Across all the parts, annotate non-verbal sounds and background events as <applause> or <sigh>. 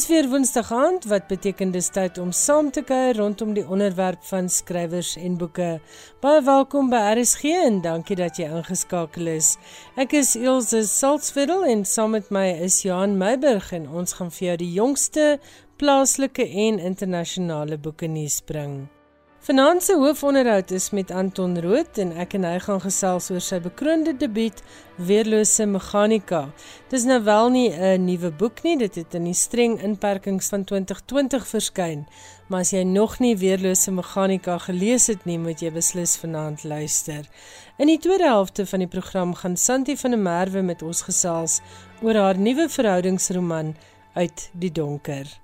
Dis weer Woensdag aand wat beteken dis tyd om saam te kuier rondom die onderwerp van skrywers en boeke. Baie welkom by RSG en dankie dat jy ingeskakel is. Ek is Elsje Salzwetel en saam met my is Johan Meiburg en ons gaan vir jou die jongste plaaslike en internasionale boeke nuus bring. Vanaand se hoofonderhoud is met Anton Rood en ek en hy gaan gesels oor sy bekroonde debuut Weerlose Meganika. Dis nou wel nie 'n nuwe boek nie, dit het in die streng inperkings van 2020 verskyn. Maar as jy nog nie Weerlose Meganika gelees het nie, moet jy beslis vanaand luister. In die tweede helfte van die program gaan Santi van der Merwe met ons gesels oor haar nuwe verhoudingsroman Uit die donker.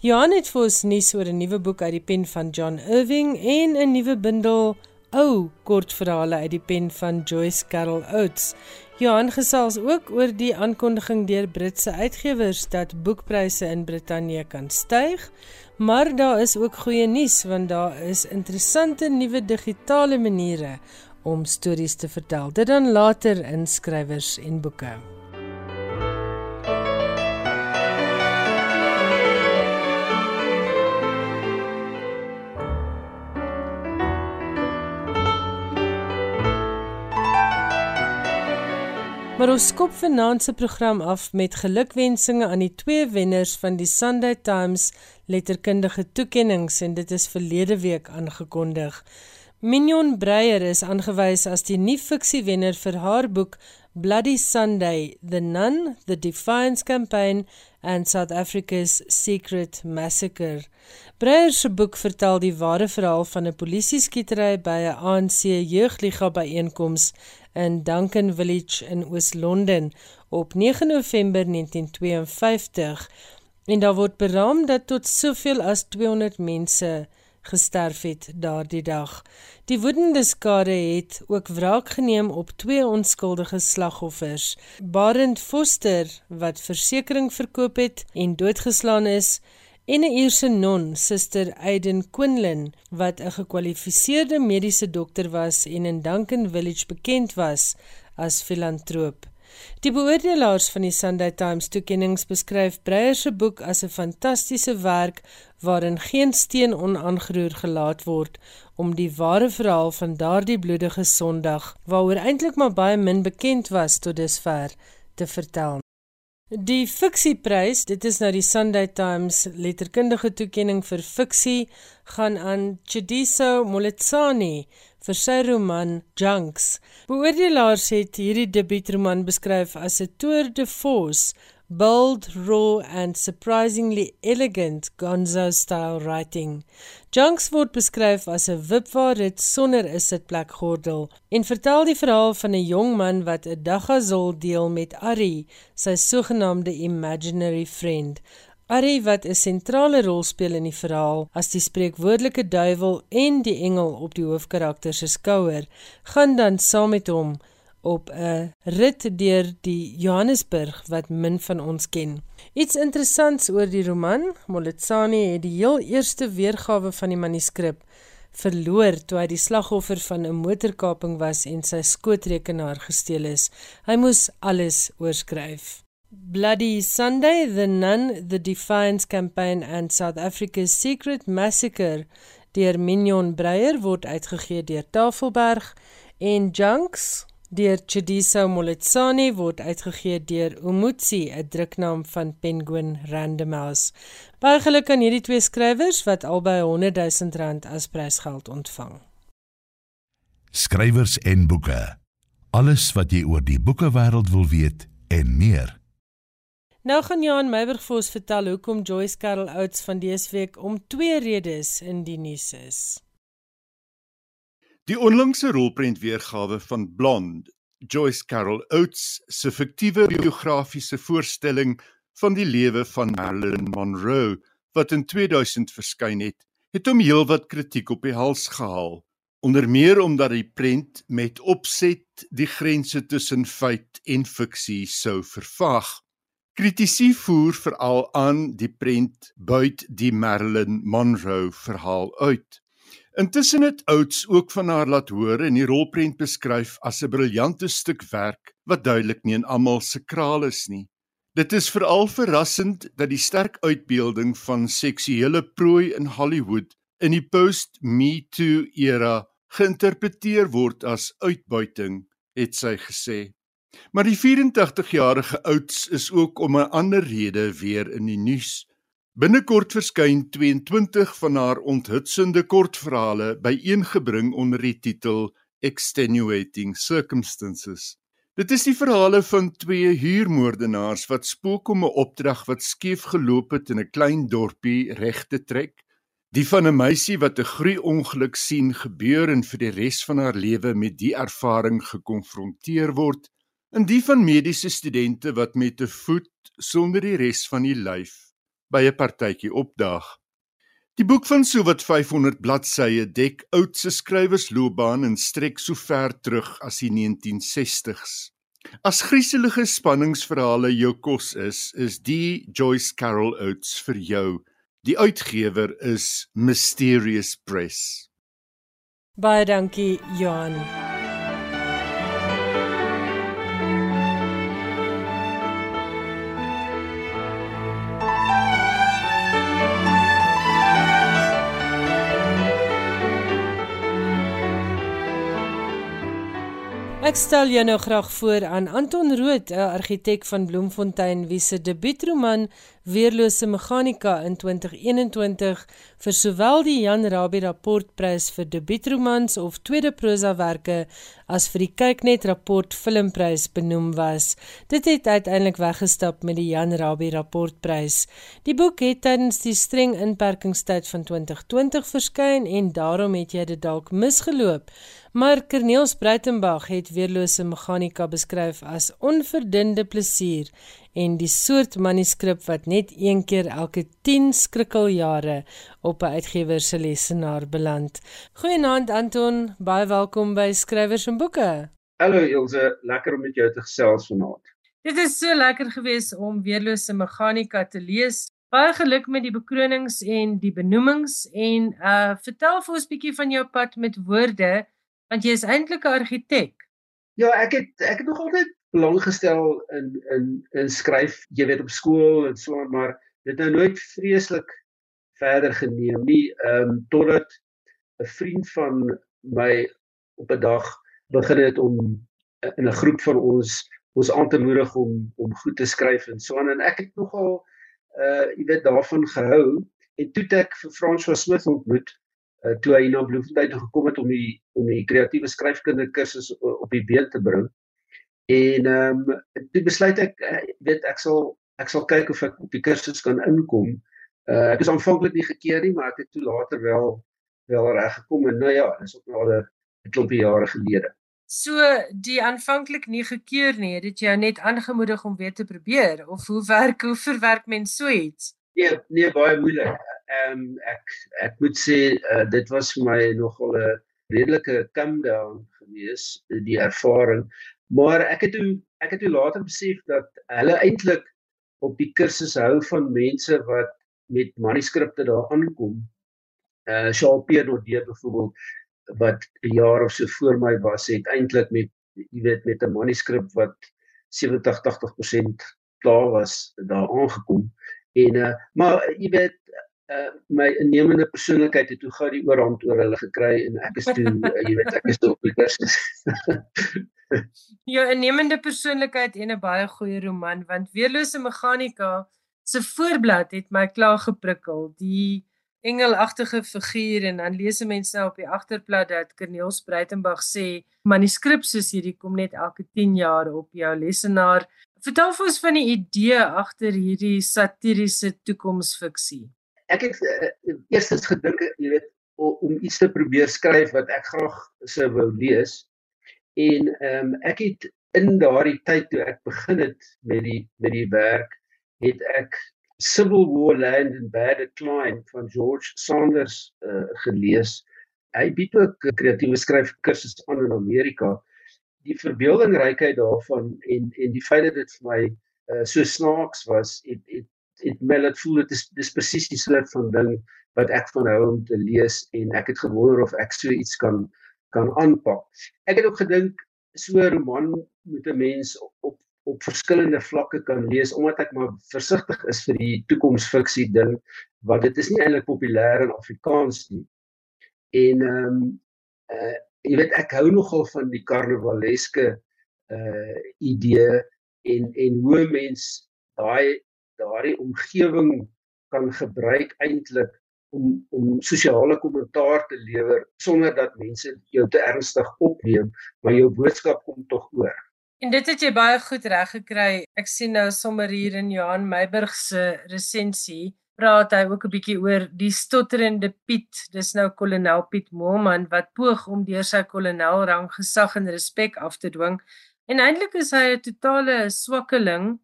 Johan het vir ons nuus oor 'n nuwe boek uit die pen van John Irving en 'n nuwe bundel ou kortverhale uit die pen van Joyce Carol Oates. Johan gesels ook oor die aankondiging deur Britse uitgewers dat boekpryse in Brittanje kan styg, maar daar is ook goeie nuus want daar is interessante nuwe digitale maniere om stories te vertel. Dit dan later in skrywers en boeke. Maar ons skop vanaand se program af met gelukwensinge aan die twee wenners van die Sunday Times letterkundige toekenninge en dit is verlede week aangekondig. Mignon Breyer is aangewys as die nuwe fiksie wenner vir haar boek Bloody Sunday: The Nun, The Defiance Campaign and South Africa's Secret Massacre. Breyer se boek vertel die ware verhaal van 'n polisieskietery by 'n ANC jeugliga byeenkoms in Duncan Village in Oos-London op 9 November 1952 en daar word beraam dat tot soveel as 200 mense gesterf het daardie dag. Die woedende skare het ook wraak geneem op twee onskuldige slagoffers. Barend Foster wat versekerings verkoop het en doodgeslaan is en 'n Ierse non, Suster Aiden Quinlan, wat 'n gekwalifiseerde mediese dokter was en in Duncan Village bekend was as filantroop. Die beoordelaars van die Sunday Times toekenninge beskryf Breyer se boek as 'n fantastiese werk waarin geen steen onaangeroer gelaat word om die ware verhaal van daardie bloedige Sondag, waaroor eintlik maar baie min bekend was tot dusver, te vertel. Die fiksieprys, dit is nou die Sunday Times letterkundige toekenning vir fiksie, gaan aan Chidiso Moletsani vir sy roman Junks. Beoordelaars het hierdie debuutroman beskryf as 'n tour de force bold, raw and surprisingly elegant gonzo-style writing. Junks word beskryf as 'n wipwaarrit sonder 'n sitplekgordel en vertel die verhaal van 'n jong man wat 'n dagazol deel met Ari, sy sogenaamde imaginary friend. Ari wat 'n sentrale rol speel in die verhaal as die spreekwoordelike duiwel en die engel op die hoofkarakter se skouer, gaan dan saam met hom op 'n rit deur die Johannesburg wat min van ons ken. Iets interessants oor die roman, Moletsani het die heel eerste weergawe van die manuskrip verloor toe hy die slagoffer van 'n motorkaping was en sy skootrekenaar gesteel is. Hy moes alles oorskryf. Bloody Sunday, The Nun, The Defiance Campaign and South Africa's Secret Massacre deur Mignon Breyer word uitgegee deur Tafelberg en Junks deur Chidiso Moletsani word uitgegee deur Umutsi, 'n druknaam van Penguin Random House. Baie geluk aan hierdie twee skrywers wat albei 100 000 rand as prysgeld ontvang. Skrywers en boeke. Alles wat jy oor die boekewêreld wil weet en meer. Nou gaan Johan Meiberg vir ons vertel hoekom Joyce Carol Oates van dese week om twee redes in die nuus is. Die onlangse rolprentweergawe van Blonde, Joyce Carol Oates se fiktiewe biografiese voorstelling van die lewe van Marilyn Monroe wat in 2000 verskyn het, het hom heelwat kritiek op die hals gehaal, onder meer omdat die prent met opset die grense tussen feit en fiksie sou vervaag. Kritici voer veral aan die prent buit die Marilyn Monroe verhaal uit. Intussen het Oates ook van haar laat hoor en die rolprent beskryf as 'n briljante stuk werk wat duidelik nie in almal se kraal is nie. Dit is veral verrassend dat die sterk uitbeelding van seksuele prooi in Hollywood in die post-Me Too era geïnterpreteer word as uitbuiting, het sy gesê. Maar die 84-jarige ouds is ook om 'n ander rede weer in die nuus. Binnekort verskyn 22 van haar onthutsende kortverhale byeengebring onder die titel Extenuating Circumstances. Dit is die verhale van twee huurmoordenaars wat spook om 'n opdrag wat skeef geloop het in 'n klein dorpie reg te trek. Die van 'n meisie wat 'n groei-ongeluk sien gebeur en vir die res van haar lewe met die ervaring gekonfronteer word en die van mediese studente wat met 'n voet sonder die res van die lyf by 'n partytjie opdaag. Die boek van sowat 500 bladsye dek oud se skrywersloopbaan en strek so ver terug as die 1960s. As grieselige spanningsverhale jou kos is, is die Joyce Carol Oates vir jou. Die uitgewer is Mysterious Press. Baie dankie, Johan. Ek stel jou nou graag voor aan Anton Rood, 'n argitek van Bloemfontein wie se debuutroman Weerlose Meganika in 2021 vir sowel die Jan Rabie Rapportprys vir debuutromans of tweede prosawerke as vir die Kyknet Rapport Filmprys benoem was. Dit het uiteindelik weggestap met die Jan Rabie Rapportprys. Die boek het tydens die streng inperkingstyd van 2020 verskyn en daarom het jy dit dalk misgeloop. Maar Corneels Breitenberg het weerlose meganika beskryf as onverdinde plesier en die soort manuskrip wat net een keer elke 10 skrikkeljare op 'n uitgewer se lesenaar beland. Goeienaand Anton, baie welkom by Skrywers en Boeke. Hallo Ilse, lekker om met jou te gesels vanaand. Dit is so lekker geweest om weerlose meganika te lees. Baie geluk met die bekronings en die benoemings en uh vertel vir ons 'n bietjie van jou pad met woorde want jy is eintlik 'n argitek. Ja, ek het ek het nog altyd belang gestel in in in skryf, jy weet op skool en so aan, maar dit nou nooit vreeslik verder geneem nie. Ehm um, totdat 'n vriend van my op 'n dag begin het om in 'n groep van ons ons aan te moedig om om goed te skryf en so aan en ek het nogal uh jy weet daarvan gehou en toe ek vir François Smith ontmoet uh, toe hy na Bloemfontein gekom het om die om die kreatiewe skryfkunde kursus op die been te bring. En ehm um, toe besluit ek uh, weet ek sal ek sal kyk of ek op die kursus kan inkom. Uh, ek is aanvanklik nie gekeer nie, maar ek het toe later wel wel reg gekom en nou ja, dis ook nou 'n klompie jare gelede. So die aanvanklik nie gekeer nie, het dit jou net aangemoedig om weer te probeer of hoe werk hoe verwerk mens so iets? Nee, nee baie moeilik ehm um, ek ek moet sê uh, dit was vir my nogal 'n redelike come down gewees die ervaring maar ek het toe ek het toe later besef dat hulle eintlik op die kursus hou van mense wat met manuskripte daar aankom. Uh Charles Pierre Deur byvoorbeeld wat 'n jaar of so voor my was het eintlik met jy weet met 'n manuskrip wat 70-80% klaar was daar aangekom en uh maar jy weet uh, my innemende persoonlikheid het toe gou die oorhand oor hulle gekry en ek is toe uh, <laughs> jy weet ek is toe op die kursus. Jou innemende persoonlikheid en 'n baie goeie roman want Weerlose Meganika se voorblad het my klaar geprikkel. Die engelagtige figuur en dan lees mense nou op die agterblad dat Corneels Breitenberg sê manuskrip soos hierdie kom net elke 10 jaar op jou lesenaar. Vertel vir ons van die idee agter hierdie satiriese toekomsfiksie ek het uh, eerstens gedink jy weet om iets te probeer skryf wat ek graag sou wou lees en ehm um, ek het in daardie tyd toe ek begin het met die met die werk het ek Civil War Land and Bad Decline van George Saunders uh, gelees. Hy bied ook kreatiewe skryfkursusse aan in Amerika. Die verbeeldingrykheid daarvan en en die feit dat dit vir my uh, so snaaks was, het het het my laat voel dit is dis presies die soort van ding wat ek van hou om te lees en ek het gewonder of ek so iets kan kan aanpak. Ek het ook gedink so 'n roman moet 'n mens op op verskillende vlakke kan lees omdat ek maar versigtig is vir die toekomsfiksie ding want dit is nie eintlik populêr in Afrikaans nie. En ehm um, uh jy weet ek hou nogal van die karnavaleske uh idee en en hoe mens daai daardie omgewing kan gebruik eintlik om om sosiale kommentaar te lewer sonder dat mense jou te ernstig opneem, maar jou boodskap kom tog oor. En dit het jy baie goed reg gekry. Ek sien nou sommer hier in Johan Meiburg se resensie praat hy ook 'n bietjie oor die stotterende Piet. Dis nou kolonel Piet Moelman wat poog om deur sy kolonelrang gesag en respek af te dwing. En eintlik is hy 'n totale swakkeling.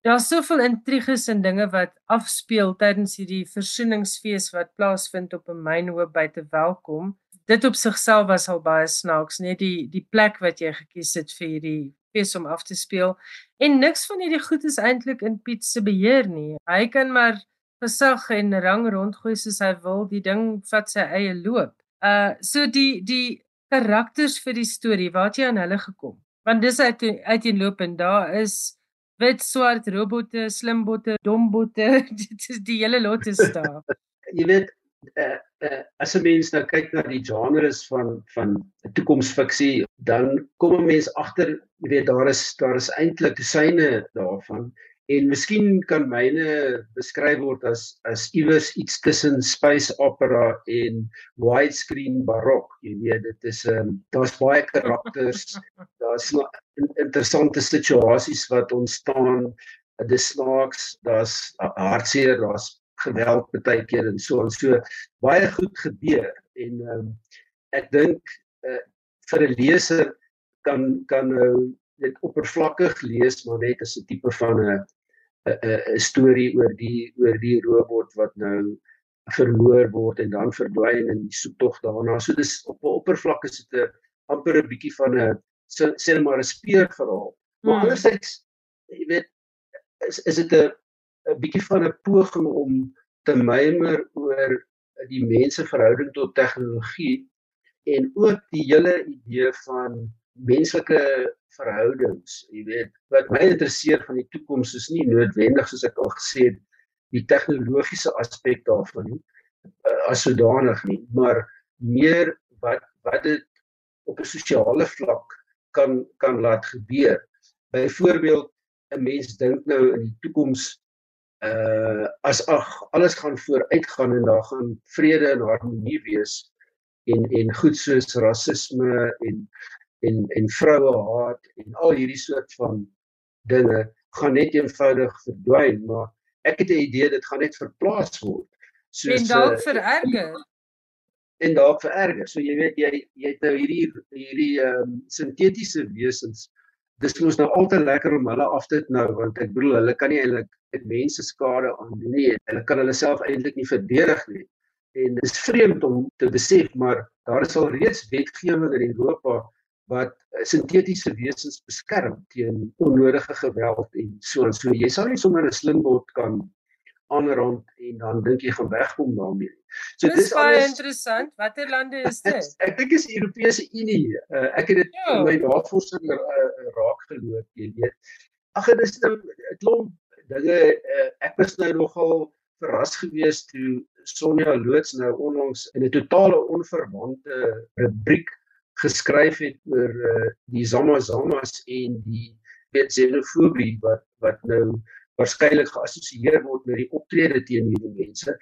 Daar's soveel intriges en dinge wat afspeel tydens hierdie versoeningsfees wat plaasvind op 'n mynhoop buite welkom. Dit op sigself was al baie snaaks, net die die plek wat jy gekies het vir hierdie fees om af te speel. En niks van hierdie goed is eintlik in Piet se beheer nie. Hy kan maar gesag en rang rondgooi soos hy wil, die ding vat sy eie loop. Uh so die die karakters vir die storie, waar het jy aan hulle gekom? Want dis uit uiteenlopend. Daar is wit, swart robotte, slimbotte, dombotte, <laughs> dit is die hele lot is daar. <laughs> jy weet uh, uh, as 'n mens nou kyk na die genres van van toekomsfiksie, dan kom 'n mens agter, jy weet daar is daar is eintlik syne daarvan en miskien kan myne beskryf word as as iewers iets tussen space opera en widescreen barok. Jy weet dit is 'n um, ehm, daar's baie karakters <laughs> daar's interessante situasies wat ontstaan dis snaaks daar's hartseer daar's geweld baie keer en so en so. Baie goed gebeur en um, ek dink uh, vir 'n leser kan kan nou dit oppervlakkig lees maar net as 'n tipe van 'n 'n storie oor die oor die robot wat nou verloor word en dan verdwyn in die soektog daarna. So dis op 'n oppervlak is dit 'n amper 'n bietjie van 'n sê maar 'n speurverhaal. Maar hmm. andersins jy weet is is dit 'n 'n bietjie van 'n poging om te mymer oor die mense verhouding tot tegnologie en ook die hele idee van menslike verhoudings, jy weet, wat my interesseer van die toekoms is nie noodwendig soos ek al gesê het die tegnologiese aspek daarvan nie uh, as sodanig nie, maar meer wat wat dit op 'n sosiale vlak kan kan laat gebeur. Byvoorbeeld 'n mens dink nou in die toekoms uh as ag alles gaan vooruitgaan en daar gaan vrede en harmonie wees en en goed soos rasisme en en en vroue haat en al hierdie soort van dinge gaan net eenvoudig verdwyn maar ek het 'n idee dit gaan net verplaas word. Soos en dalk uh, vererger. en dalk vererger. So jy weet jy jy het nou hierdie hierdie ehm um, sintetiese wesens. Dis mos nou altyd lekker om hulle af te nou want ek bedoel hulle kan nie eintlik met mense skade aan doen nie. Hulle kan hulle self eintlik nie verdedig nie. En dit is vreemd om te besef maar daar is al reeds wetgewing in Europa wat sintetiese wesens beskerm teen onnodige geweld en so en so. Jy sal nie sommer 'n slimbot kan aanrond en dan dink jy gaan wegkom daarmee. So dis, dis baie alles, interessant. Watter lande is dit? Ek dink is die Europese Unie. Uh, ek het dit ja. in my navorsing uh, raak geloop, jy weet. Ag dit is 'n nou klomp dinge uh, ek was nou nogal verras gewees toe Sonja Loots nou onlangs in 'n totale onverwante rubriek geskryf het oor uh, die Zamazamas en die xenofobie wat wat nou waarskynlik geassosieer word met die optrede teen hierdie mense.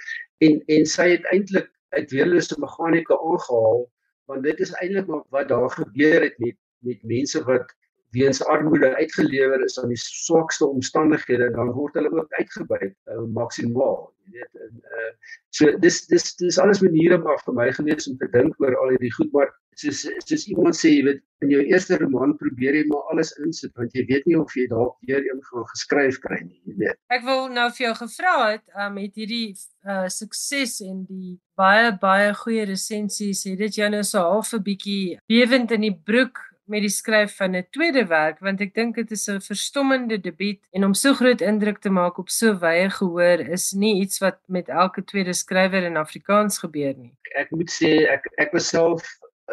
En en sy het eintlik uit weerlose meganika aangehaal want dit is eintlik maar wat daar gebeur het met met mense wat weens armoede uitgelewer is aan die swakste omstandighede dan word hulle ook uitgebuit uh, maksimaal jy weet en uh, so dis dis dis alles maniere maar vir my gewees om te dink oor al hierdie goed maar soos soos iemand sê jy weet in jou eerste roman probeer jy maar alles insit want jy weet nie of jy dalk weer een gaan geskryf kry nie jy weet. Ek wil nou vir jou gevra het um, met hierdie uh, sukses en die baie baie goeie resensies het dit jou nou so half 'n bietjie bewend in die broek met die skryf van 'n tweede werk want ek dink dit is 'n verstommende debuut en om so groot indruk te maak op so wye gehoor is nie iets wat met elke tweede skrywer in Afrikaans gebeur nie. Ek moet sê ek ek was self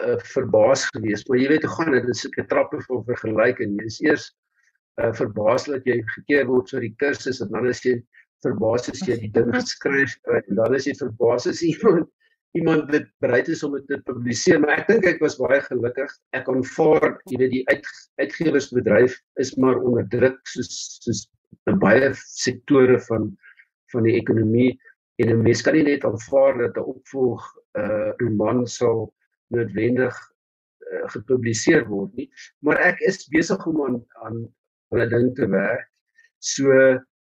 uh, verbaas geweest, maar jy weet hoe gaan dit, is 'n trappe van vergelyking. Jy is eers uh, verbaas dat jy gekeer word vir die kursus en dan is jy verbaas as jy die ding geskryf het en dan is jy verbaas as iemand iemand dit bereid is om dit te publiseer maar ek dink ek was baie gelukkig. Ek aanvaar jy weet die uit, uitgewersbedryf is maar onder druk soos soos baie sektore van van die ekonomie. En 'n mens kan nie net aanvaar dat 'n opvolg uh roman sal noodwendig uh, gepubliseer word nie. Maar ek is besig om aan aan hulle ding te werk. So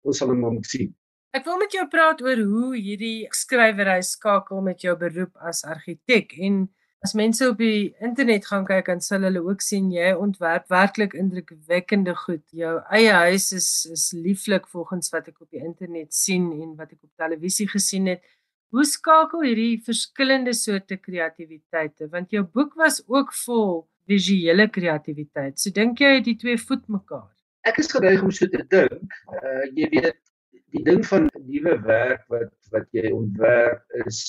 ons sal hom moet sien Ek wil met jou praat oor hoe hierdie skrywery skakel met jou beroep as argitek en as mense op die internet gaan kyk dan sal hulle ook sien jy ontwerp werklik indrukwekkende goed. Jou eie huis is is lieflik volgens wat ek op die internet sien en wat ek op televisie gesien het. Hoe skakel hierdie verskillende soorte kreatiwiteite want jou boek was ook vol visuele kreatiwiteit. So dink jy die twee voet mekaar? Ek is geneig om so te dink. Uh jy weet die ding van nuwe werk wat wat jy ontwerp is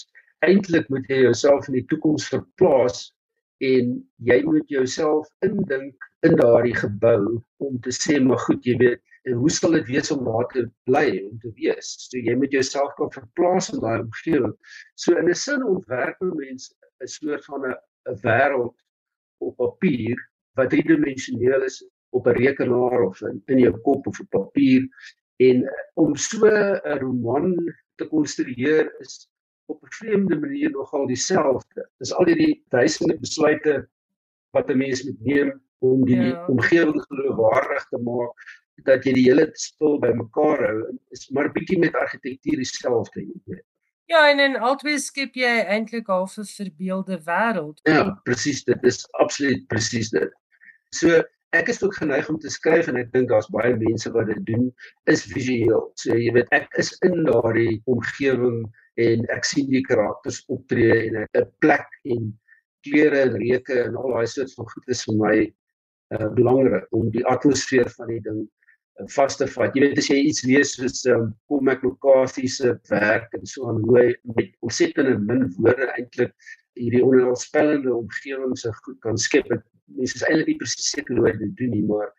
eintlik moet jy jouself in die toekoms verplaas en jy moet jouself indink in daardie gebou om te sê maar goed jy weet en hoe sal dit wees om daar te bly om te wees? So jy moet jouself kan verplaas in daai omgewing. So in 'n sin ontwerp mense 'n soort van 'n 'n wêreld op papier wat driedimensioneel is op 'n rekenaar of in, in jou kop of op papier En om so 'n roman te konstrueer is op 'n vreemde manier nogal dieselfde. Dis al hierdie duisende besluite wat 'n mens moet neem om die ja. omgewing geloofwaardig te maak dat jy die hele spul bymekaar hou. Is maar bietjie met argitektuur dieselfde, weet. Ja, en in albei skep jy eintlik half 'n verbeelde wêreld. Ja, presies, dit is absoluut presies dit. So ek is ook geneig om te skryf en ek dink daar's baie mense wat dit doen is visueel. So jy weet ek is in daardie omgewing en ek sien die karakters optree en 'n plek en kleure en reuke en al daai soort van goed is vir my uh, belangrik om die atmosfeer van die ding uh, vas te vat. Jy weet as jy iets lees soos um, Paul McCarthy se werk en so aan hoe met ontsettende min woorde eintlik hierdie onheilspellende omgewing se goed kan skep mense is eintlik nie presies seker hoe dit doen nie, maar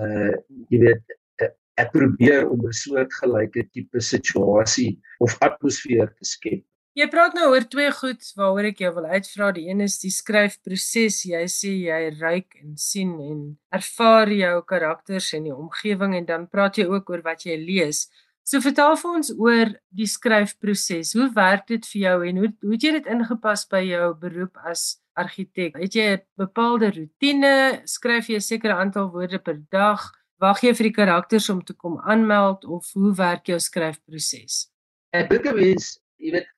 uh jy weet uh, ek probeer om 'n soort gelyke tipe situasie of atmosfeer te skep. Jy praat nou oor twee goed waaroor ek jou wil uitvra. Die een is die skryfproses. Jy sê jy ryk en sien en ervaar jou karakters en die omgewing en dan praat jy ook oor wat jy lees. So vertel vir ons oor die skryfproses. Hoe werk dit vir jou en hoe hoe het jy dit ingepas by jou beroep as argitek? Het jy 'n bepaalde rotine? Skryf jy 'n sekere aantal woorde per dag? Wag jy vir die karakters om te kom aanmeld of hoe werk jou skryfproses? Ek dink 'n mens, jy weet,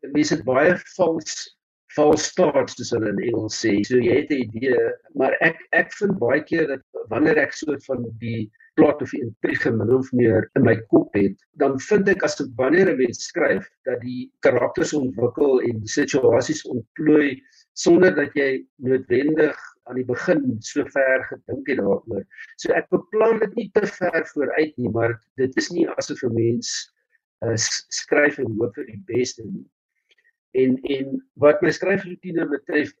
mense het baie false false starts soos hulle in Engels sê. So jy het 'n idee, maar ek ek vind baie keer dat wanneer ek soort van die plot of intrige min of meer in my kop het, dan vind ek as ek wanneer 'n mens skryf dat die karakters ontwikkel en die situasies ontplooi sonder dat jy noodwendig aan die begin so ver gedink het daaroor. So ek beplan dit nie te ver vooruit nie, maar dit is nie asof 'n mens uh, skryf en hoop vir die beste nie. En en wat my skryfroetine betref,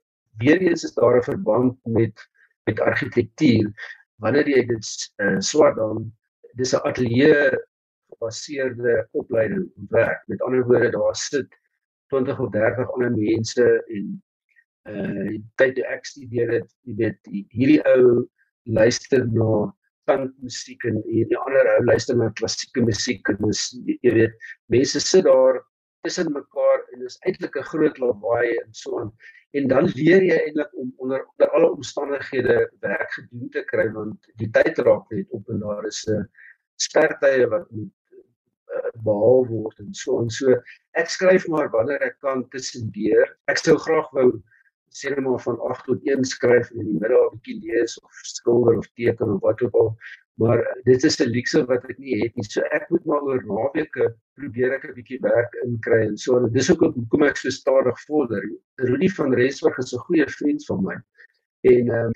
weer eens is daar 'n verband met met argitektuur. Wanneer jy dit uh, swat dan dis 'n ateljee gebaseerde opleiding werk. Met ander woorde, daar sit 20 of 30 ander mense en uh tyd toe ek studeer het, jy weet, hierdie ou luister na punkmusiek en hierdie ander ou luister na klassieke musiek en dis jy weet, mense sit daar tussen mekaar en dis eintlik 'n groot lawaai en so aan. En dan leer jy eintlik om onder onder alle omstandighede werk gedoen te kry want die tyd raak net op en daar is 'n spertye wat moet uh, behaal word en so en so. Ek skryf maar wanneer ek kan tussendeur. Ek sou graag wou sê net maar van 8 tot 1 skryf en in die middag 'n bietjie lees of skilder of teken of wat ook al. Maar dit is 'n luukse wat ek nie het nie. So ek moet maar oor naweke probeer ek 'n bietjie werk inkry en so. En dis ook hoekom ek so stadig vorder. Rudy van Rensburg is 'n goeie vriend van my. En ehm um,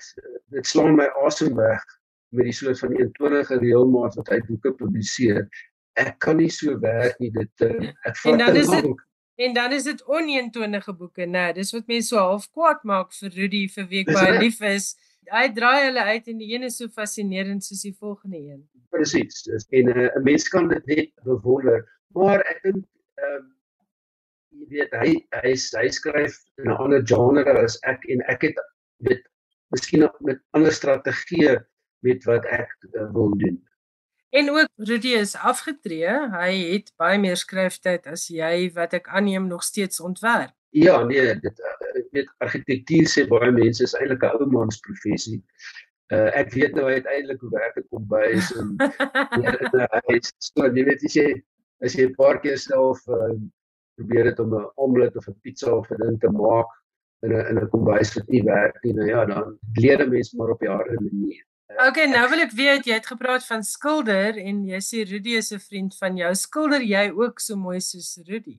dit slaan my asem weg met die soort van 21 reëlmaat wat hy boeke publiseer. Ek kan nie so werk nie. Dit uh, ek vat En dan is dit En dan is dit oneentonige boeke, né? Nee, dis wat mense so half kwaad maak vir Rudy vir wie ek baie lief is. Hy draai hulle uit en die een is so fascinerend soos die volgende een. Presies. En uh, 'n mens kan dit net bewonder, maar ek dink ehm uh, jy weet hy hy hy skryf in 'n ander genre as ek en ek het weet miskien met ander strategieë met wat ek uh, wil doen. En ook Rudy is afgetree. Hy het baie meer skryftyd as jy wat ek aanneem nog steeds ontwerp. Ja, nee, dit ek weet argitektuur sê baie mense is eintlik 'n ou mans professie. Uh ek weet nou uiteindelik hoe werk dit kom by is en hy sê jy weet as jy as jy 'n paar keer self uh, probeer dit om 'n omelet of 'n pizza of 'n ding te maak in 'n in 'n kombuis wat nie werk nie, nou ja, dan leer 'n mens maar op die harde manier. Okay, nou wil ek weet jy het gepraat van skilder en jy sê Rudy is 'n vriend van jou. Skilder jy ook so mooi soos Rudy?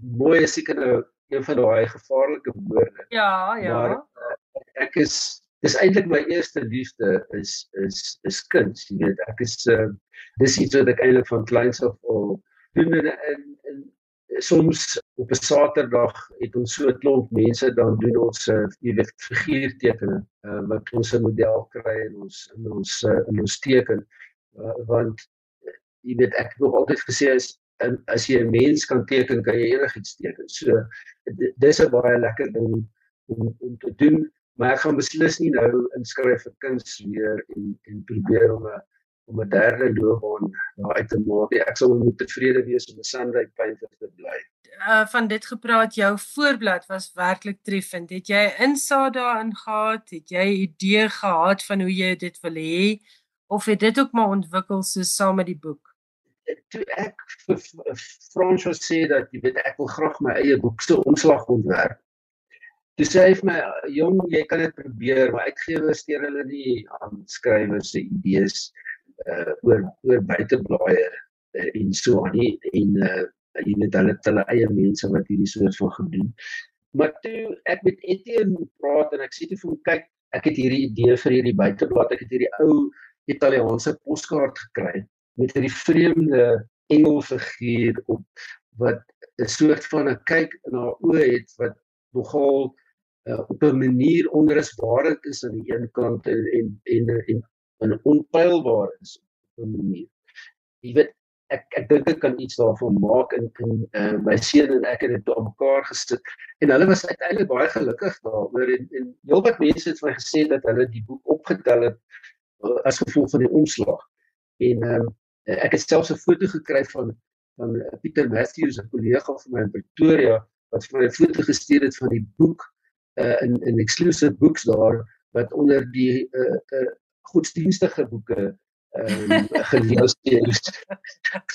Mooi is seker nou een van daai gevaarlike woorde. Ja, ja. Maar uh, ek is dis eintlik my eerste liefde is is is kuns, jy weet. Ek is uh, dis iets wat ek eintlik van kleins af al doen in in soms op 'n Saterdag het ons so 'n klomp mense dan doen ons uh, jy weet figuurtekeninge uh, wat ons 'n model kry en ons in ons uh, in ons teken uh, want jy weet ek het nog altyd gesê as as jy 'n mens kan teken kan jy enigiets teken so dis 'n baie lekker ding om om te doen maar ek gaan beslis nie nou inskryf vir kuns weer en en probeer om 'n om 'n derde loopbaan daar uit te maak. Ek sal moet tevrede wees om 'n Sunday painter te bly. Uh van dit gepraat, jou voorblad was werklik treffend. Het jy insaag daarin gehad? Het jy 'n idee gehad van hoe jy dit wil hê of het dit ook maar ontwikkel so saam met die boek? Toe ek Frans sê dat jy weet ek wil graag my eie boek se omslag ontwerp. Toe sê hy vir my, "Jong, jy kan dit probeer, maar uitgewers steur hulle nie aan skrywers se idees uh, oor oor buiteblaaie uh, en so aan nie en uh, jy weet hulle het hulle eie mense wat hierdie soort van gedoen. Maar toe ek met Etienne praat en ek sê toe vir hom kyk, ek het hierdie idee vir hierdie buiteblad, ek het hierdie ou Italiaanse poskaart gekry met hierdie vreemde engelfiguur op wat 'n soort van 'n kyk in haar oë het wat nogal uh, op 'n manier onrusbaar is aan die een kant en en en, en en onpylbaar is op 'n manier. Jy weet ek ek dink ek kan iets daarvan maak in in uh, my seun en ek het dit op mekaar gesit en hulle was uiteindelik baie gelukkig daaroor en en heelwat mense het vir my gesê dat hulle die boek opgetel het uh, as gevolg van die omslag. En um, ek het selfs 'n foto gekry van van uh, Pieter Matthews 'n kollega van my in Pretoria wat vir my 'n foto gestuur het van die boek uh, in in exclusive books daar wat onder die uh, uh, godsdienstige boeke um, <laughs> gelees het.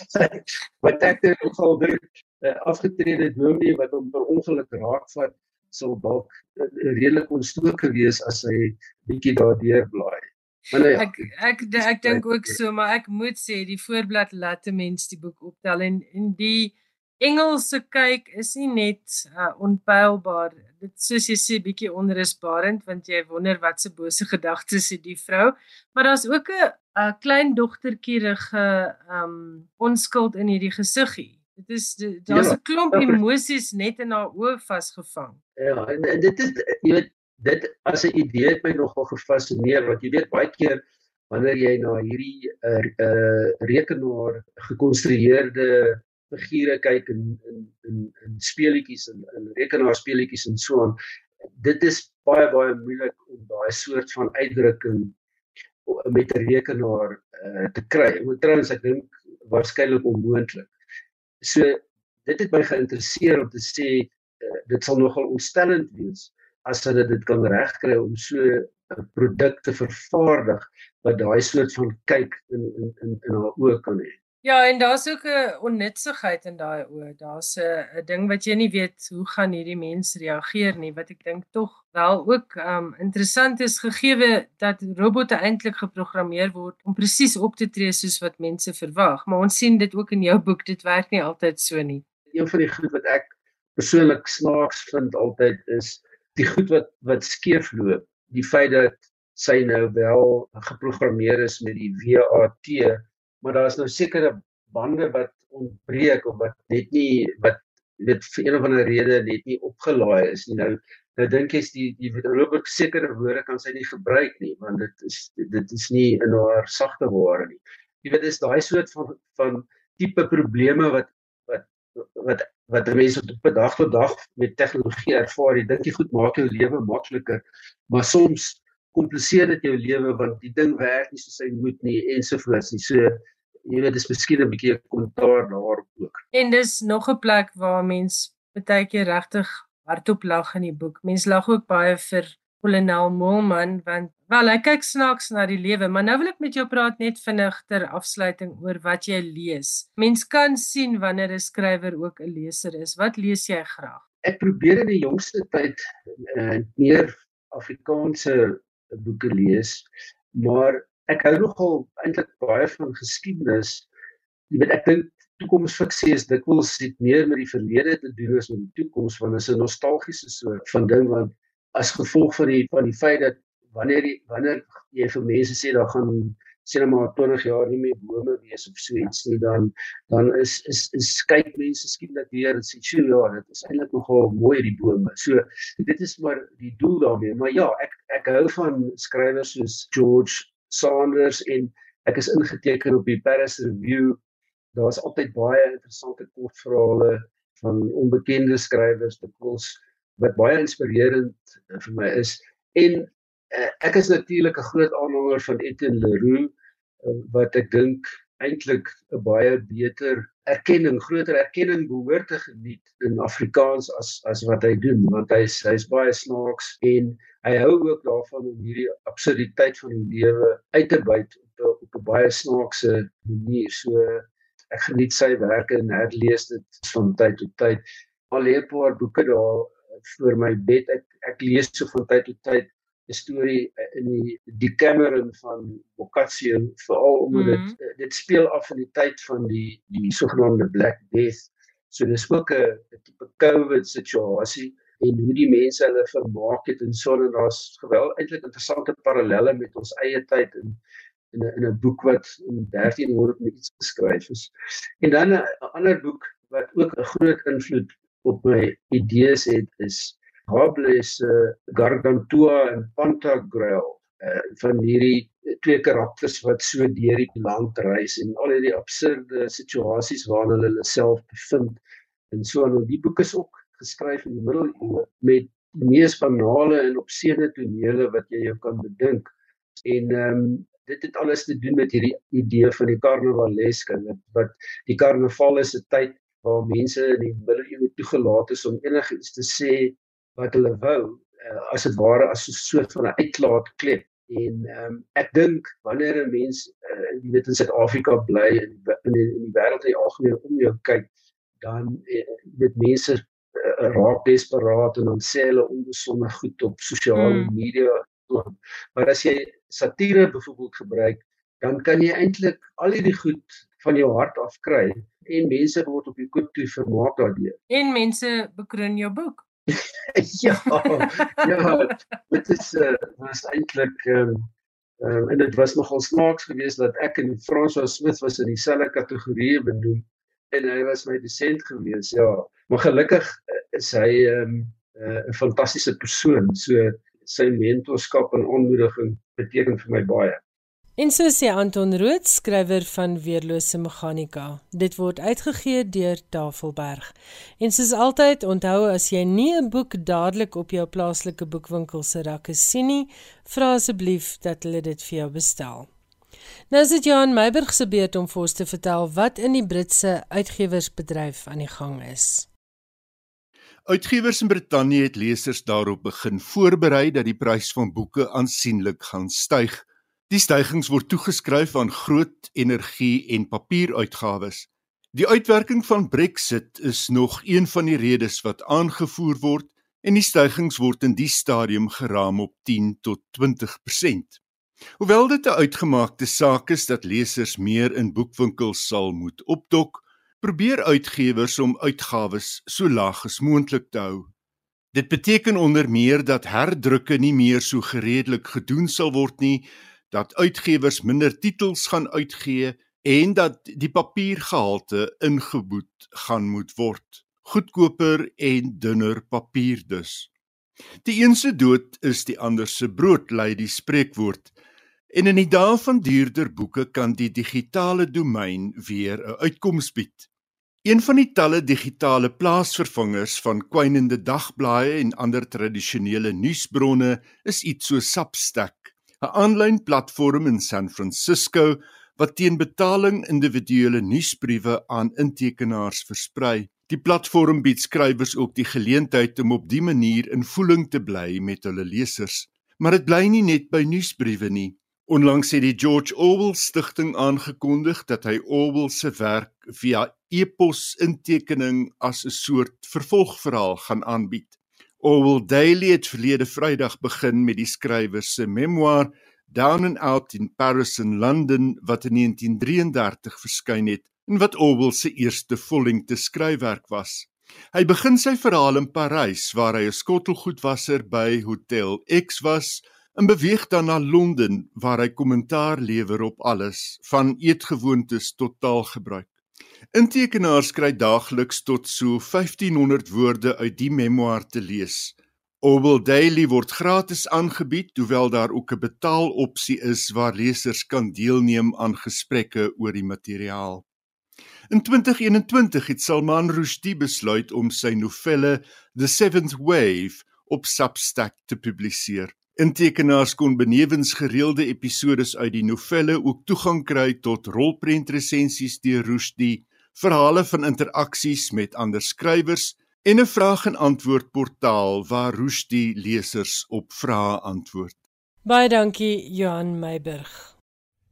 <laughs> wat ek het nogal dink uh, afgetrede dominee wat hom per ongeluk raakvat sou dalk uh, redelik ontstook gewees as hy bietjie daardeur blaai. Maar ja, ek ek ek, dink ook so, maar ek moet sê die voorblad laat 'n mens die boek optel en en die Engelse kyk is nie net uh, onpylbaar. Dit soos jy sê bietjie onrusbarend want jy wonder wat se bose gedagtes het die vrou. Maar daar's ook 'n 'n klein dogtertjierige um onskuld in hierdie gesiggie. Dit is daar's 'n ja, klomp emosies net in haar oë vasgevang. Ja, en dit is jy weet dit as 'n idee het my nogal gefassineer want jy weet baie keer wanneer jy na hierdie uh, uh rekenaar gekonstrueerde figure kyk in in in in speletjies en in, in rekenaarspeletjies en so aan. Dit is baie baie moeilik om daai soort van uitdrukking met 'n rekenaar uh, te kry. Moet trouens ek dink waarskynlik onmoontlik. So dit het my geïnteresseer om te sê uh, dit sal nogal ontstellend wees as hulle dit kan regkry om so 'n produk te vervaardig wat daai soort van kyk in in in in haar oë kan hê. Ja, en daar's ook 'n onnutsigheid in daai oë. Daar's 'n ding wat jy nie weet hoe gaan hierdie mens reageer nie, wat ek dink tog wel ook um interessant is gegee dat robotte eintlik geprogrammeer word om presies op te tree soos wat mense verwag. Maar ons sien dit ook in jou boek, dit werk nie altyd so nie. Een van die goed wat ek persoonlik snaaks vind altyd is die goed wat wat skeefloop. Die feit dat sy nou wel geprogrammeer is met die WAT maar daar is nou sekere bande wat ontbreek of wat net nie wat dit vir een of ander rede net nie opgelaai is nie. Nou Nou dink ek die die Robert sekere woorde kan sy nie gebruik nie want dit is dit is nie in haar sagte ware nie. Jy weet dis daai soort van van tipe probleme wat wat wat wat mense op 'n dag tot dag met tegnologie ervaar. Jy dink jy goed maak jou lewe makliker, maar soms kompliseer dit jou lewe want die ding werk nie soos hy moet nie ensovoorts. So jy weet dis miskien 'n bietjie 'n kommentaar daarop ook. En dis nog 'n plek waar mens baie keer regtig hardop lag in die boek. Mense lag ook baie vir Colonel Molman want wel hy kyk snaaks na die lewe, maar nou wil ek met jou praat net vinnig ter afsluiting oor wat jy lees. Mens kan sien wanneer 'n skrywer ook 'n leser is. Wat lees jy graag? Ek probeer in die jongste tyd uh, meer Afrikaanse boeke lees, maar ek hou nogal eintlik baie van geskiedenis. Jy weet ek dink toekomsfiksie is dikwels dit meer met die verlede te doen as met die toekoms want dit is 'n nostalgiese soort van ding want as gevolg van die van die feit dat wanneer die wanneer jy vir mense sê daar gaan sê net maar 20 jaar nie meer bome wees of so iets nie dan dan is is is kyk mense skielik weer en sê sjoe ja dit is eintlik nogal mooi die bome. So dit is maar die doel daarmee. Maar ja, ek ek hou van skrywers soos George Saunders en ek is ingeteken op die Paris Review daar's altyd baie interessante kortverhale van onbekende skrywers dikwels wat baie inspirerend eh, vir my is en uh, ek is natuurlik 'n groot aanhanger van Etienne Leroux uh, wat ek dink eintlik 'n baie beter erkenning, groter erkenning behoort te geniet in Afrikaans as as wat hy doen want hy's hy's baie snaaks en hy hou ook daarvan om hierdie absurditeit van die lewe uit te buit op op 'n baie snaakse manier. So ek geniet sy werke en herlees dit van tyd tot tyd. Al 'n paar boeke daar voor my bed. Ek ek lees so van tyd tot tyd 'n storie in die die Cameron van Boccaccio veral omdat dit mm -hmm. dit speel af in die tyd van die die sogenaamde Black Death. So dis ook 'n tipe COVID situasie en hoe die mense hulle vermaak het en so en daar's geweldig eintlik interessante parallelle met ons eie tyd en in 'n in 'n boek wat in 1300 met iets geskryf is. En dan 'n ander boek wat ook 'n groot invloed op my idees het is Rabelais se uh, Gargantua en Pantagruel uh, van hierdie twee karakters wat so deur die land reis en al hierdie absurde situasies waarin hulle hulle self bevind. En so en die boek is ook geskryf in die middeleeue met die mees banale en opseene tonele wat jy jou kan bedink. En ehm um, dit het alles te doen met hierdie idee van die karnavaleske wat wat die karnaval is 'n tyd waar mense die middeleeue toegelaat is om enigiets te sê wat hulle wou uh, as dit ware as 'n soort van 'n uitlaatklep en um, ek dink wanneer 'n mens uh, jy weet in Suid-Afrika bly en in die, in die wêreld in die algemeen om jou kyk dan uh, weet mense uh, raak desperaat en dan sê hulle onbesonde goed op sosiale mm. media maar as jy satire byvoorbeeld gebruik, dan kan jy eintlik al hierdie goed van jou hart af kry en mense word op die koop toe vermaak daardeur. <laughs> En mense bekroon jou boek. <laughs> ja. Ja, dit is uh was eintlik ehm um, um, en dit was nogal snaaks geweest dat ek en François Smith was in dieselfde kategorie benoem en hy was my dosent geweest. Ja, maar gelukkig eh, is hy ehm um, uh, 'n fantastiese persoon. So sy mentorskap en aanmoediging beteken vir my baie. En so sê Anton Rood, skrywer van Weerlose Meganika. Dit word uitgegee deur Tafelberg. En soos altyd, onthou as jy nie 'n boek dadelik op jou plaaslike boekwinkel se rakke sien nie, vra asseblief dat hulle dit vir jou bestel. Nou is dit Johan Meiburg se beurt om vir ons te vertel wat in die Britse uitgewersbedryf aan die gang is. Uitgewers in Brittanje het lesers daarop begin voorberei dat die prys van boeke aansienlik gaan styg. Die stygings word toegeskryf aan groot energie en papieruitgawes. Die uitwerking van Brexit is nog een van die redes wat aangevoer word en die stygings word in die stadium geraam op 10 tot 20%. Hoewel dit 'n uitgemaakte saak is dat lesers meer in boekwinkels sal moet opdok, probeer uitgewers om uitgawes so laag as moontlik te hou. Dit beteken onder meer dat herdrukke nie meer so gereedelik gedoen sal word nie, dat uitgewers minder titels gaan uitgee en dat die papiergehalte ingeboet gaan moet word. Goedkoper en dunner papier dus. Die een se dood is die ander se brood, lei die spreekwoord. En in die dae van duurder boeke kan die digitale domein weer 'n uitkoms bied. Een van die talle digitale plaasvervangers van kwynende dagblaaie en ander tradisionele nuusbronne is iets so Substack, 'n aanlyn platform in San Francisco wat teen betaling individuele nuusbriewe aan intekenaars versprei. Die platform bied skrywers ook die geleentheid om op dië manier in voeling te bly met hulle lesers. Maar dit bly nie net by nuusbriewe nie. Onlangs het die George Orwell Stichting aangekondig dat hy Orwell se werk via e-pos intekening as 'n soort vervolgverhaal gaan aanbied. Orwell Daily het verlede Vrydag begin met die skrywer se memoir Down and Out in Paris and London wat in 1933 verskyn het en wat Orwell se eerste vollengte skryfwerk was. Hy begin sy verhaal in Parys waar hy 'n skottelgoedwasser by Hotel X was en beweeg dan na Londen waar hy kommentaar lewer op alles van eetgewoontes tot taalgebruik. Intekenaars kry daagliks tot so 1500 woorde uit die memoir te lees. Orwell Daily word gratis aangebied, hoewel daar ook 'n betaalopsie is waar lesers kan deelneem aan gesprekke oor die materiaal. In 2021 het Salman Rushdie besluit om sy novelle The Seventh Wave op Substack te publiseer. Intekenaars kon benewens gereelde episode uit die novelle ook toegang kry tot rolprentresensies deur Rushdie, verhale van interaksies met ander skrywers en 'n vraag en antwoord portaal waar Rushdie lesers op vrae antwoord. Baie dankie Johan Meiburg.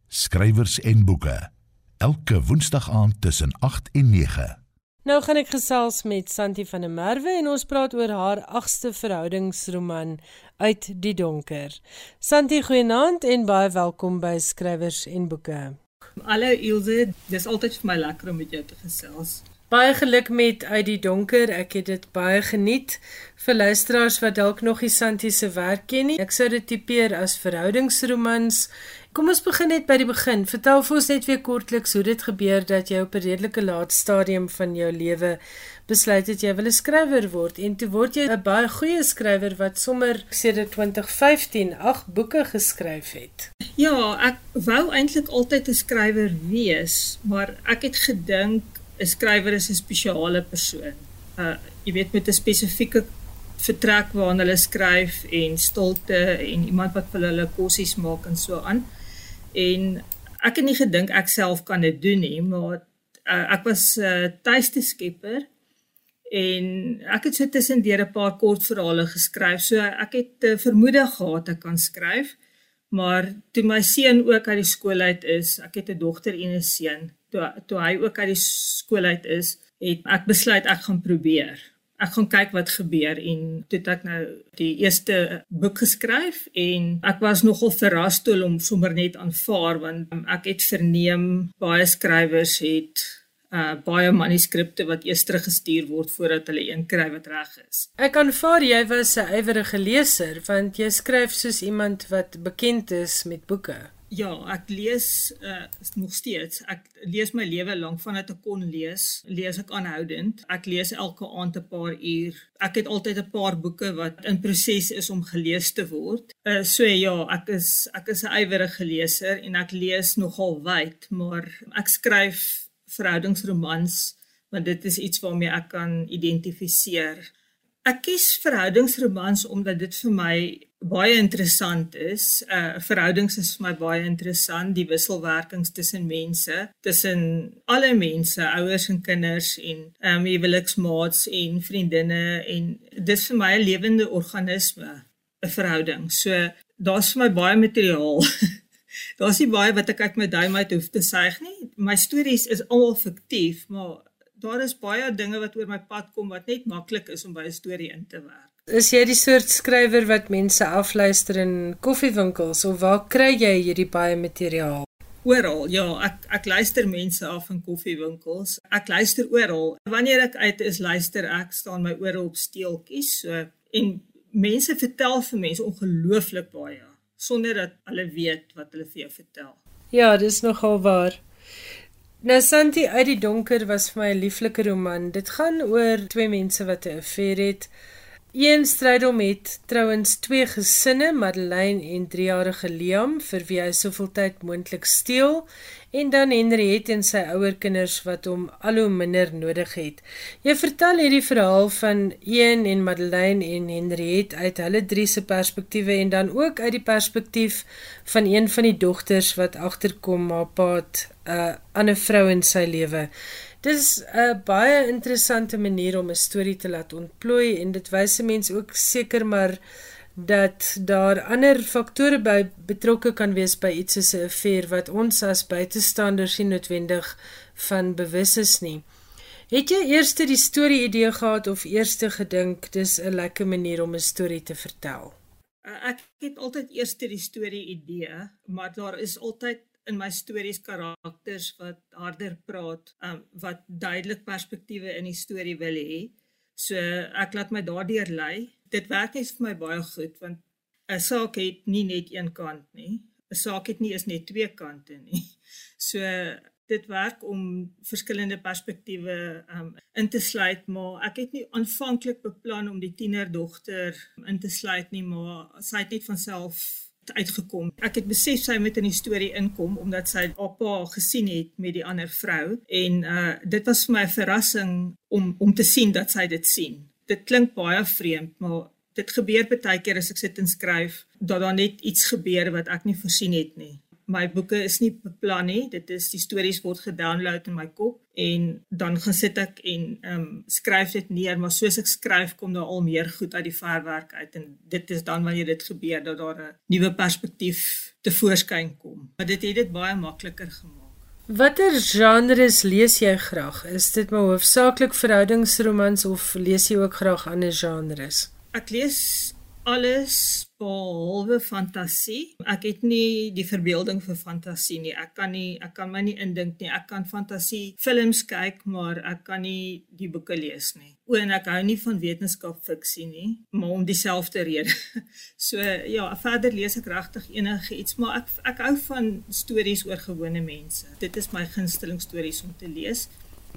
Skrywers en boeke elke woensdag aand tussen 8 en 9. Nou gaan ek gesels met Santi van der Merwe en ons praat oor haar 8ste verhoudingsroman uit die donker. Santi, goeienaand en baie welkom by Skrywers en Boeke. Hallo Ilse, dis altyd vir my lekker om met jou te gesels. Baie geluk met uit die donker. Ek het dit baie geniet. Vir luisteraars wat dalk nog nie Santi se werk ken nie, ek sou dit tipeer as verhoudingsromans Kom ons begin net by die begin. Vertel vir ons net weer kortliks hoe dit gebeur dat jy op 'n redelike laat stadium van jou lewe besluit het jy wil 'n skrywer word en toe word jy 'n baie goeie skrywer wat sommer sedert 2015 ag boeke geskryf het. Ja, ek wou eintlik altyd 'n skrywer wees, maar ek het gedink 'n skrywer is 'n spesiale persoon. Uh jy weet met 'n spesifieke vertrek waarna hulle skryf en stilte en iemand wat vir hulle kossies maak en so aan en ek het nie gedink ek self kan dit doen nie maar uh, ek was 'n uh, tuiste skepper en ek het so tussen deur 'n paar kortverhale geskryf so ek het uh, vermoede gehad ek kan skryf maar toe my seun ook uit die skool uit is ek het 'n dogter en 'n seun toe toe hy ook uit die skool uit is het ek besluit ek gaan probeer ek gaan kyk wat gebeur en toe het ek nou die eerste boek geskryf en ek was nogal verras toe om sommer net aanvaar want um, ek het verneem baie skrywers het uh baie manuskripte wat eers teruggestuur word voordat hulle een kry wat reg is. Ek aanvaar jy was 'n ywerige leser want jy skryf soos iemand wat bekend is met boeke. Ja, ek lees uh nog steeds. Ek lees my lewe lank vandat ek kon lees. Lees ek aanhoudend. Ek lees elke aand 'n paar uur. Ek het altyd 'n paar boeke wat in proses is om gelees te word. Uh so ja, ek is ek is 'n ywerige leser en ek lees nogal wyd, maar ek skryf verhoudingsromans want dit is iets waarmee ek kan identifiseer. Ek kies verhoudingsromans omdat dit vir my baie interessant is. Uh verhoudings is vir my baie interessant, die wisselwerkings tussen mense, tussen alle mense, ouers en kinders en um huweliksmaats en vriendinne en dis vir my 'n lewende organisme, 'n verhouding. So daar's vir my baie materiaal. <laughs> daar's nie baie wat ek uit my duim uit hoef te suig nie. My stories is almal fiktief, maar daar is baie dinge wat oor my pad kom wat net maklik is om by 'n storie in te werk. Is jy die soort skrywer wat mense afluister in koffiewinkels of waar kry jy hierdie baie materiaal? Oral, ja, ek ek luister mense af in koffiewinkels. Ek luister oral. Wanneer ek uit is, luister ek, staan my ore op steeltjies. So en mense vertel vir mense ongelooflik baie sonder dat hulle weet wat hulle vir jou vertel. Ja, dis nogal waar. Nou Santi uit die donker was vir my 'n lieflike roman. Dit gaan oor twee mense wat 'n affair het Een strydom het trouens twee gesinne, Madeleine en 3-jarige Liam, vir wie hy soveel tyd moontlik steel en dan Henriette en sy ouer kinders wat hom al hoe minder nodig het. Jy vertel hierdie verhaal van Ian en Madeleine en Henriette uit hulle drie se perspektiewe en dan ook uit die perspektief van een van die dogters wat agterkom haar pa 'n uh, ander vrou in sy lewe. Dit is 'n baie interessante manier om 'n storie te laat ontplooi en dit wys 'n mens ook seker maar dat daar ander faktore by betrokke kan wees by iets soos 'n affair wat ons as buitestanders nie noodwendig van bewus is nie. Het jy eers die storie idee gehad of eers gedink dis 'n lekker manier om 'n storie te vertel? Uh, ek het altyd eers die storie idee, maar daar is altyd in my stories karakters wat harder praat, um, wat duidelik perspektiewe in die storie wil hê. So ek laat my daardeur lei dit werk net vir my baie goed want 'n saak het nie net een kant nie. 'n Saak het nie eens net twee kante nie. <laughs> So dit werk om verskillende perspektiewe um in te sluit, maar ek het nie aanvanklik beplan om die tienerdogter in te sluit nie, maar sy het net van self uitgekom. Ek het besef sy moet in die storie inkom omdat sy haar pa gesien het met die ander vrou en uh dit was vir my 'n verrassing om om te sien dat sy dit sien dit klink baie vreemd, maar dit gebeur baie keer as ek sit en skryf dat daar net iets gebeur wat ek nie voorsien het nie. My boeke is nie beplan nie. Dit is die stories word gedownload in my kop en dan gaan sit ek en ehm um, skryf dit neer, maar soos ek skryf kom daar al meer goed uit die verwerk uit en dit is dan wanneer dit gebeur dat daar 'n nuwe perspektief te voorskyn kom. Maar dit het dit baie makliker gemaak. Watter genres lees jy graag? Is dit maar hoofsaaklik verhoudingsromans of lees jy ook graag ander genres? Ek lees alles behalwe fantasie. Ek het nie die verbeelding vir fantasie nie. Ek kan nie ek kan my nie indink nie. Ek kan fantasie films kyk, maar ek kan nie die boeke lees nie. O, en ek hou nie van wetenskap fiksie nie, maar om dieselfde rede. <laughs> So ja, verder lees ek regtig enige iets, maar ek ek hou van stories oor gewone mense. Dit is my gunsteling stories om te lees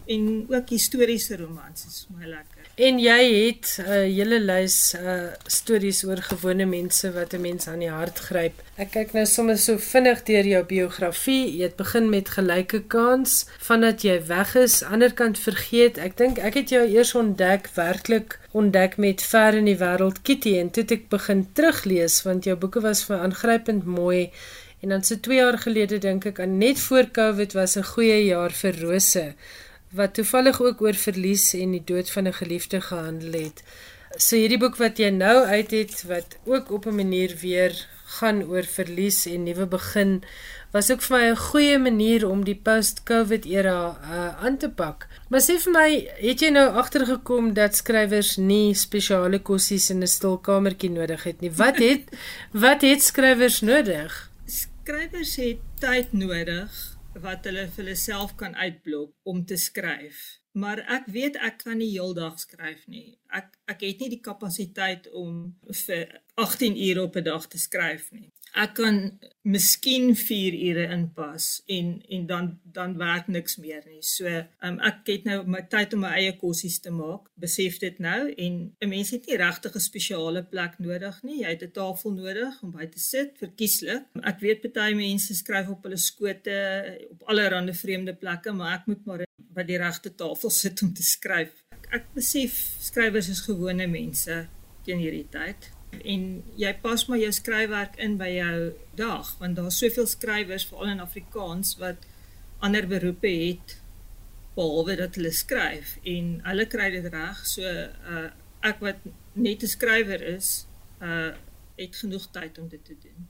en ook historiese romans is my lekker. En jy het 'n uh, hele lys uh stories oor gewone mense wat 'n mens aan die hart gryp. Ek kyk nou sommer so vinnig deur jou biografie. Jy het begin met gelyke kans vandat jy weg is, anderkant vergeet. Ek dink ek het jou eers ontdek werklik ontdek met ver in die wêreld Kitty en toe ek begin teruglees want jou boeke was vir aangrypend mooi. En dan so 2 jaar gelede dink ek aan net voor Covid was 'n goeie jaar vir Rose wat toevallig ook oor verlies en die dood van 'n geliefde gehandel het. So hierdie boek wat jy nou uit het wat ook op 'n manier weer gaan oor verlies en nuwe begin was ook vir my 'n goeie manier om die post-COVID era uh, aan te pak. Maar sê vir my, het jy nou agtergekom dat skrywers nie spesiale kossies in 'n stil kamertjie nodig het nie? Wat het <laughs> wat het skrywers nodig? Skrywers het tyd nodig wat hulle vir hulle self kan uitblok om te skryf. Maar ek weet ek kan nie heeldag skryf nie. Ek ek het nie die kapasiteit om vir 18 ure op 'n dag te skryf nie ek kan miskien 4 ure inpas en en dan dan werk niks meer nie. So, um, ek het nou my tyd om my eie kossies te maak. Besef dit nou en 'n mens het nie regtig 'n spesiale plek nodig nie. Jy het 'n tafel nodig om by te sit, verkieslik. Ek weet baie mense skryf op hulle skote op allerlei vreemde plekke, maar ek moet maar by die regte tafel sit om te skryf. Ek, ek besef skrywers is gewone mense teen hierdie tyd en jy pas maar jou skryfwerk in by jou dag want daar's soveel skrywers veral in Afrikaans wat ander beroepe het behalwe dat hulle skryf en hulle kry dit reg so uh, ek wat net 'n skrywer is uh, het genoeg tyd om dit te doen.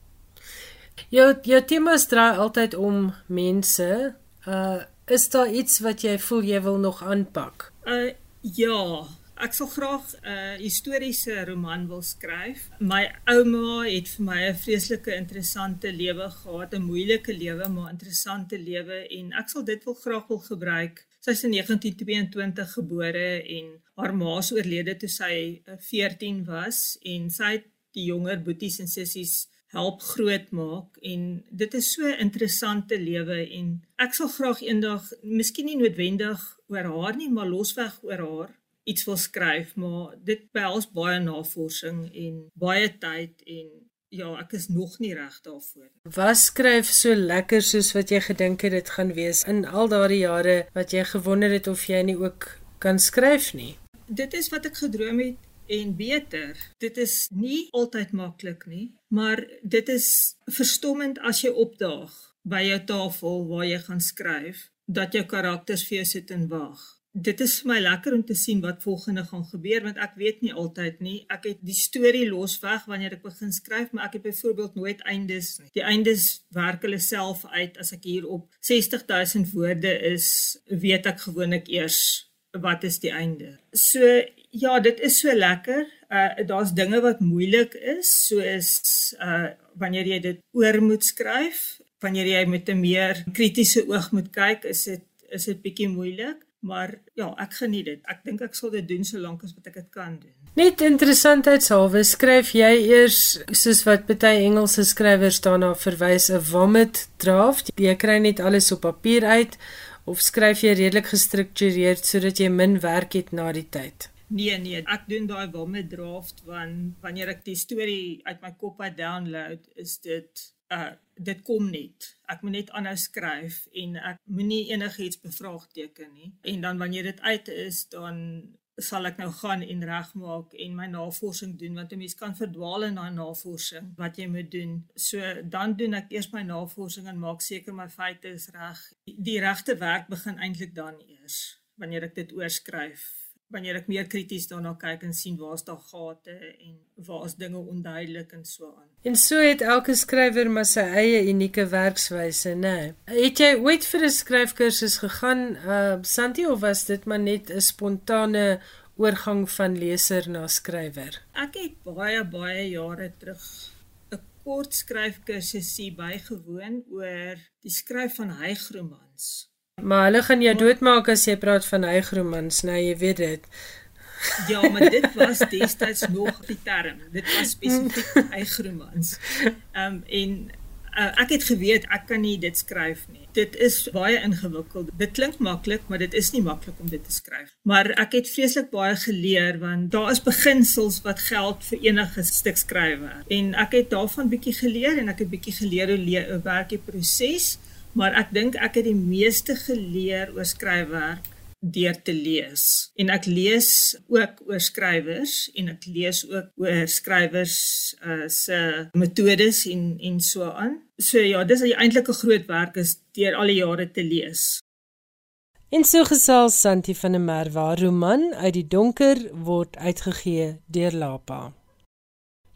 Jou jou temas draai altyd om mense. Uh is daar iets wat jy voel jy wil nog aanpak? Uh ja, Ek sal graag 'n uh, historiese roman wil skryf. My ouma het vir my 'n vreeslike interessante lewe gehad, 'n moeilike lewe, maar interessante lewe en ek sal dit wil graag wil gebruik. Sy is in 1922 gebore en haar ma is oorlede toe sy 14 was en sy het die jonger boeties en sissies help grootmaak en dit is so 'n interessante lewe en ek sal graag eendag, miskien nie noodwendig oor haar nie, maar losweg oor haar iets wil skryf, maar dit behels baie navorsing en baie tyd en ja, ek is nog nie reg daarvoor. Was skryf so lekker soos wat jy gedink het dit gaan wees in al daardie jare wat jy gewonder het of jy nie ook kan skryf nie? Dit is wat ek gedroom het en beter. Dit is nie altyd maklik nie, maar dit is verstommend as jy opdaag by jou tafel waar jy gaan skryf dat jou karakters vir jou sit en wag dit is vir my lekker om te sien wat volgende gaan gebeur want ek weet nie altyd nie. Ek het die storie losweg wanneer ek begin skryf, maar ek het byvoorbeeld nooit eindes nie. Die eindes werk hulle self uit as ek hier op 60000 woorde is, weet ek gewoonlik eers wat is die einde. So ja, dit is so lekker. Uh daar's dinge wat moeilik is, soos uh wanneer jy dit oor moet skryf, wanneer jy met 'n meer kritiese oog moet kyk, is dit is dit bietjie moeilik. Maar ja, ek geniet dit. Ek dink ek sal dit doen solank as wat ek dit kan doen. Net interessantheidshalwe skryf jy eers soos wat baie Engelse skrywers daarna verwys 'n vomit draft. Jy kry net alles op papier uit of skryf jy redelik gestruktureerd sodat jy min werk het na die tyd? Nee nee, ek doen daai vomit draft want wanneer ek die storie uit my kop uit download, is dit uh dit kom net. Ek moet net aanhou skryf en ek moenie enigiets bevraagteken nie. En dan wanneer dit uit is, dan sal ek nou gaan en regmaak en my navorsing doen want 'n mens kan verdwaal in daai navorsing wat jy moet doen. So dan doen ek eers my navorsing en maak seker my feite is reg. Die regte werk begin eintlik dan eers wanneer ek dit oorskryf wanneer ek meer krities daarna kyk en sien waar's daar gate en waar's dinge onduidelik en so aan. En so het elke skrywer maar sy eie unieke werkswyse, né? Nee. Het jy ooit vir 'n skryfkursus gegaan, uh Santi of was dit maar net 'n spontane oorgang van leser na skrywer? Ek het baie baie jare terug 'n kort skryfkursusie bygewoon oor die skryf van hygromans. Maar hulle gaan jou doodmaak as jy praat van hygromans, nou jy weet dit. Ja, maar dit was destyds nog die term. Dit was spesifiek hygromans. Ehm um, en uh, ek het geweet ek kan nie dit skryf nie. Dit is baie ingewikkeld. Dit klink maklik, maar dit is nie maklik om dit te skryf. Maar ek het vreeslik baie geleer want daar is beginsels wat geld vir enige stuk skrywe. En ek het daarvan bietjie geleer en ek het bietjie geleer hoe werk die proses maar ek dink ek het die meeste geleer oor skryfwerk deur te lees. En ek lees ook oor skrywers en ek lees ook oor skrywers uh, se metodes en en so aan. So ja, dis eintlik 'n groot werk is deur al die jare te lees. En so gesels Santi van der Merwe, roman uit die donker word uitgegee deur Lapa.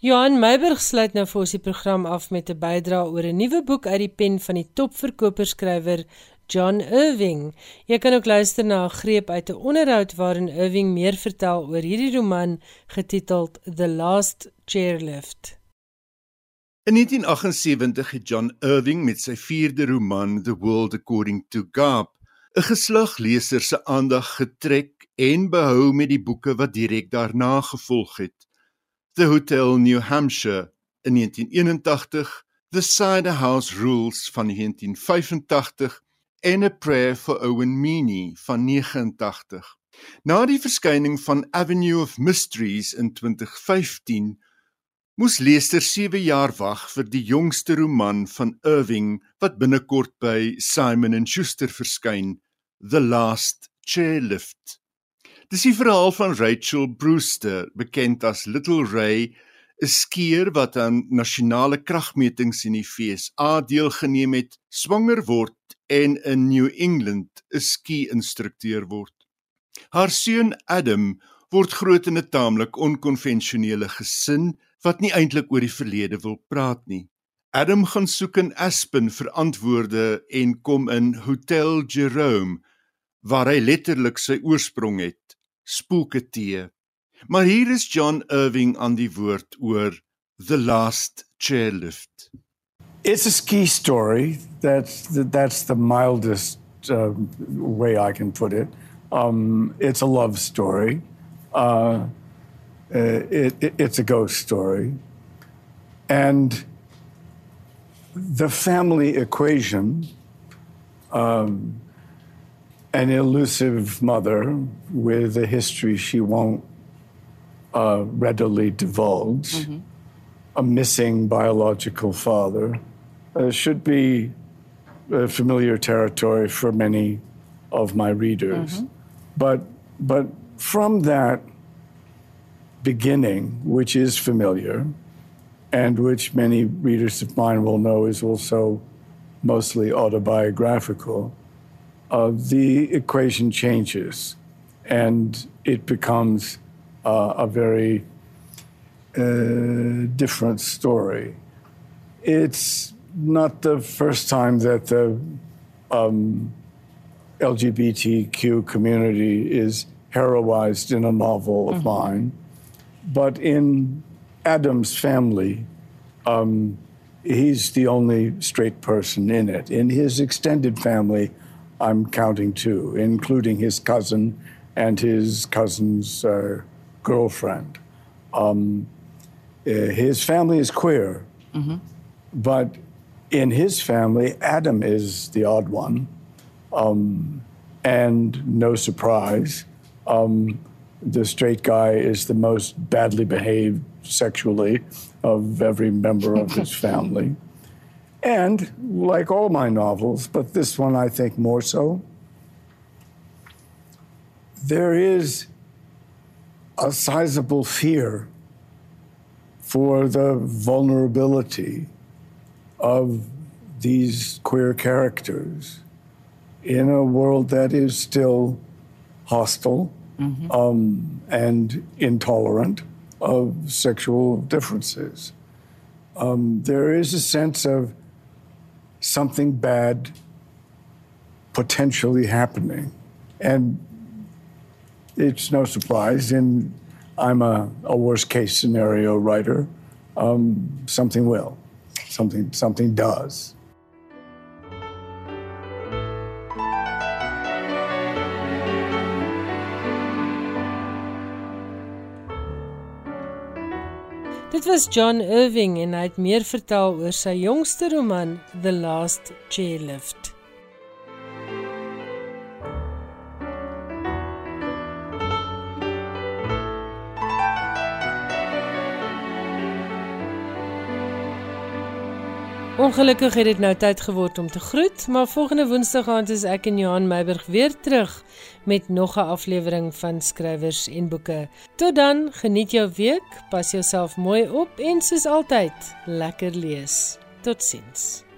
Johan Meiburg sluit nou vir ons die program af met 'n bydrae oor 'n nuwe boek uit die pen van die topverkoperskrywer John Irving. Jy kan ook luister na 'n greep uit 'n onderhoud waarin Irving meer vertel oor hierdie roman getiteld The Last Chairlift. In 1978 het John Irving met sy vierde roman The World According to Garp 'n geslag lesers se aandag getrek en behou met die boeke wat direk daarna gevolg het. The Hotel New Hampshire in 1981, The Cider House Rules van 1985 en A Prayer for Owen Meany van 89. Na die verskyning van Avenue of Mysteries in 2015 moes leesters 7 jaar wag vir die jongste roman van Irving wat binnekort by Simon & Schuster verskyn, The Last Chairlift. Dis die verhaal van Rachel Brewster, bekend as Little Ray, 'n skier wat aan nasionale kragmetings in die FSA deelgeneem het, swanger word en in New England 'n ski-instrukteur word. Haar seun Adam word groot in 'n taamlik onkonvensionele gesin wat nie eintlik oor die verlede wil praat nie. Adam gaan soek in Aspen vir antwoorde en kom in Hotel Jerome waar hy letterlik sy oorsprong het spooketee. Maar hier is John Irving aan die woord oor The Last Chairlift. It's a ski story. That's the, that's the mildest uh, way I can put it. Um, it's a love story. Uh, it, it, it's a ghost story. And the family equation um, an elusive mother with a history she won't uh, readily divulge, mm-hmm. a missing biological father, uh, should be familiar territory for many of my readers. Mm-hmm. But, but from that beginning, which is familiar, and which many readers of mine will know is also mostly autobiographical, uh, the equation changes and it becomes uh, a very uh, different story. It's not the first time that the um, LGBTQ community is heroized in a novel of mm-hmm. mine. But in Adam's family, um, he's the only straight person in it. In his extended family, I'm counting two, including his cousin and his cousin's uh, girlfriend. Um, uh, his family is queer, mm-hmm. but in his family, Adam is the odd one. Um, and no surprise, um, the straight guy is the most badly behaved sexually of every member of his <laughs> family. And like all my novels, but this one I think more so, there is a sizable fear for the vulnerability of these queer characters in a world that is still hostile mm-hmm. um, and intolerant of sexual differences. Um, there is a sense of something bad potentially happening. And it's no surprise, and I'm a, a worst case scenario writer. Um, something will, something, something does. Dit was John Irving en hy het meer vertel oor sy jongste roman The Last Chairlift. Ongelukkig het dit nou tyd geword om te groet, maar volgende Woensdag aand is ek en Johan Meiburg weer terug met nog 'n aflewering van skrywers en boeke. Tot dan, geniet jou week, pas jouself mooi op en soos altyd, lekker lees. Totsiens.